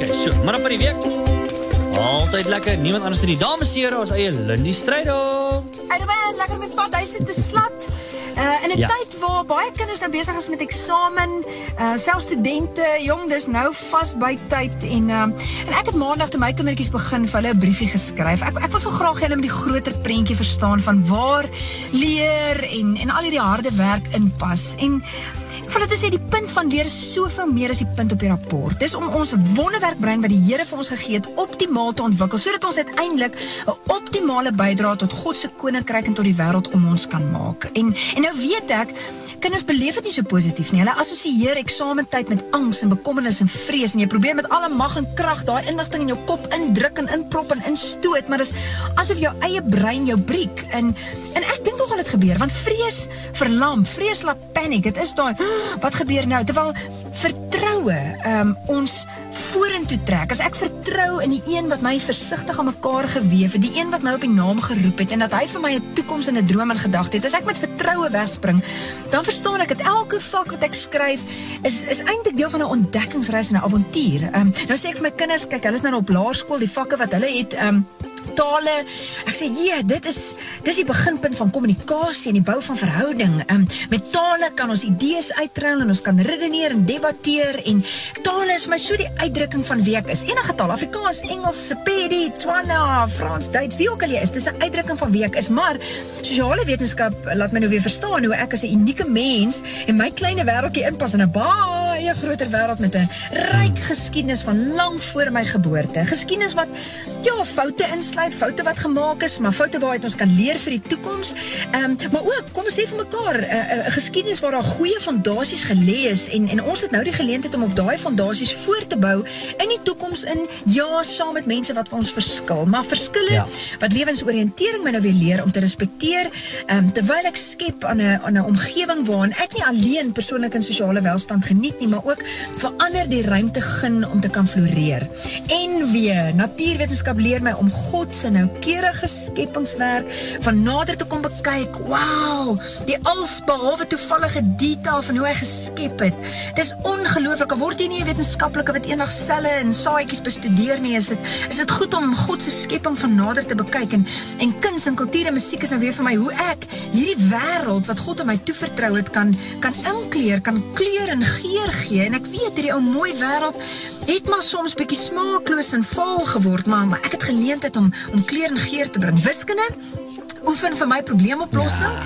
Okay, so, maar op die week. Altyd lekker. Niemand anders as die dames hier as eie Lindy Strydom. Erwin, lekker met pad huis te slat. Uh, in 'n Ja. tyd waar baie kinders nou besig is met eksamen, uh selfs studente, jong, dis nou vas by tyd en uh, en ek het maandag toe my kindertjies begin vir hulle 'n briefie geskryf. Ek ek wil so graag hê hulle moet die groter prentjie verstaan van waar leer en en al hierdie harde werk inpas. En Ek wil dit sê die punt van leer is soveel meer as die punt op die rapport. Dis om ons wonderwerk brein wat die Here vir ons gegee het optimaal te ontwikkel sodat ons uiteindelik 'n optimale bydrae tot God se koninkryk en tot die wêreld om ons kan maak. En en nou weet ek kinders beleef dit nie so positief nie. Hulle assosieer eksamentyd met angs en bekommernis en vrees en jy probeer met alle mag en krag daai in jou kop indruk en inprop en instoot, maar dis asof jou eie brein jou breek. En en ek dink nogal dit gebeur want vrees verlam, vrees laat paniek. Dit is daai wat gebeur nou terwyl vertroue um, ons vorentoe trek. As ek vertrou in die een wat my versigtig aan mekaar gewewe het, die een wat my op die naam geroep het en dat hy vir my 'n toekoms en 'n droom en gedagte het. As ek met vertroue wegspring, dan verstaan ek dat elke vak wat ek skryf is is eintlik deel van 'n ontdekkingsreis en 'n avontuur. Ehm um, nou sê ek vir my kinders, kyk, hulle is nou op laerskool, die vakke wat hulle het, ehm um, tale. Ek sê, "Ja, dit is dis die beginpunt van kommunikasie en die bou van verhouding. Um, met tale kan ons idees uitruil en ons kan redeneer en debatteer en tale is my so die uitdrukking van wie ek is. Enige taal, Afrikaans, Engels, Sepedi, Tswana, Frans, Duits, wie ook al jy is, dis 'n uitdrukking van wie ek is. Maar sosiale wetenskap laat my nou weer verstaan hoe ek as 'n unieke mens en my kleine wêreldjie inpas in 'n baie groter wêreld met 'n ryk geskiedenis van lank voor my geboorte. Geskiedenis wat ja, foute insluit, foute wat gemaak is, maar foute waaruit ons kan leer vir die toekoms. Ehm, maar ook, kom ons sê vir mekaar, 'n uh, uh, geskiedenis waar daar goeie fondasies gelê is en en ons het nou die geleentheid om op daai fondasies voor te bou toekoms in ja, saam met mense wat vir ons verskil, maar verskille Ja. wat lewensoriëntering my nou weer leer om te respekteer, ehm um, terwyl ek skep aan 'n aan 'n omgewing waarin ek nie alleen persoonlike en sosiale welstand geniet nie, maar ook vir ander die ruimte gun om te kan floreer. En weer, natuurwetenskap leer my om God se noukeurige skepingswerk van nader te kom bekyk. Wow, die alsbehalwe toevallige detail van hoe hy geskep het. Dis ongelooflik. Word jy nie 'n wetenskaplike wat eendag selle en saadjies bestudeer nie, is dit is dit goed om God se skepping van nader te bekyk en en kuns en kultuur en musiek is nou weer vir my hoe ek hierdie wêreld wat God aan my toevertrou het kan kan inkleer, kan kleur en geur gee en ek weet hierdie ou mooi wêreld het maar soms bietjie smaakloos en vaal geword, maar, maar ek het geleentheid om om kleur en geur te bring. Wiskunde oefen vir my probleemoplossing.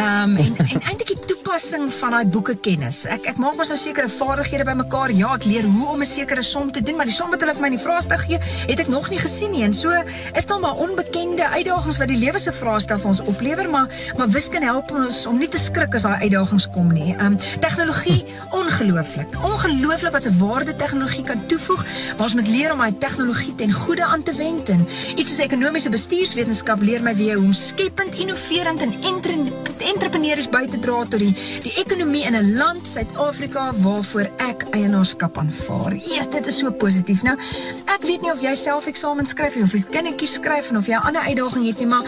Ehm um, en en eintlik die toepassing van daai boeke kennis. Ek ek maak mos nou sekere vaardighede bymekaar. Ja, ek leer hoe om 'n sekere som te doen, maar die som wat hulle vir my in die vraestel gee, het ek nog nie gesien nie. En so is daar maar onbekende uitdagings wat die lewe se vraestel vir ons oplewer, maar maar wiskunde help ons om nie te skrik as daai uitdagings kom nie. Ehm um, tegnologie ongelooflik. Ongelooflik wat 'n waarde tegnologie kan toevoeg. Ons moet leer om daai tegnologie ten goeie aan te wend en iets soos ekonomiese bestuurswetenskap leer my weer hoe om skepend, innoverend en entre- entrepreneurs by te dra tot die die ekonomie in 'n land Suid-Afrika waarvoor ek eienaarskap aanvaar. Eers dit is so positief. Nou, ek weet nie of jy self eksamen skryf of jy kindertjies skryf en of jy 'n ander uitdaging het nie, maar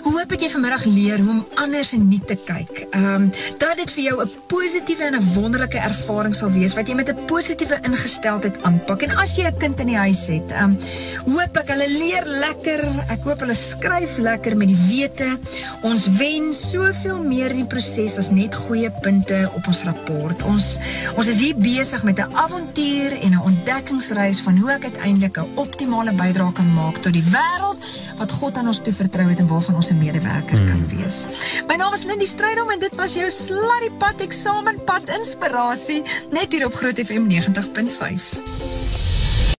Ek hoop dat jy vanmiddag leer hoe om anders en nie te kyk. Ehm um, dat dit vir jou 'n positiewe en 'n wonderlike ervaring sal wees wat jy met 'n positiewe ingesteldheid aanpak. En as jy 'n kind in die huis het, ehm um, hoop ek hulle leer lekker. Ek hoop hulle skryf lekker met die wete. Ons wen soveel meer in die proses as net goeie punte op ons rapport. Ons ons is hier besig met 'n avontuur en 'n ontdekkingsreis van hoe ek uiteindelik 'n optimale bydrae kan maak tot die wêreld wat God aan ons toevertrou het en waarvan ons 'n medewerker hmm. kan wees. My naam is Lindy Strydom en dit was jou Sluddy Pad Eksamenpad inspirasie net hier op Groot FM 90.5.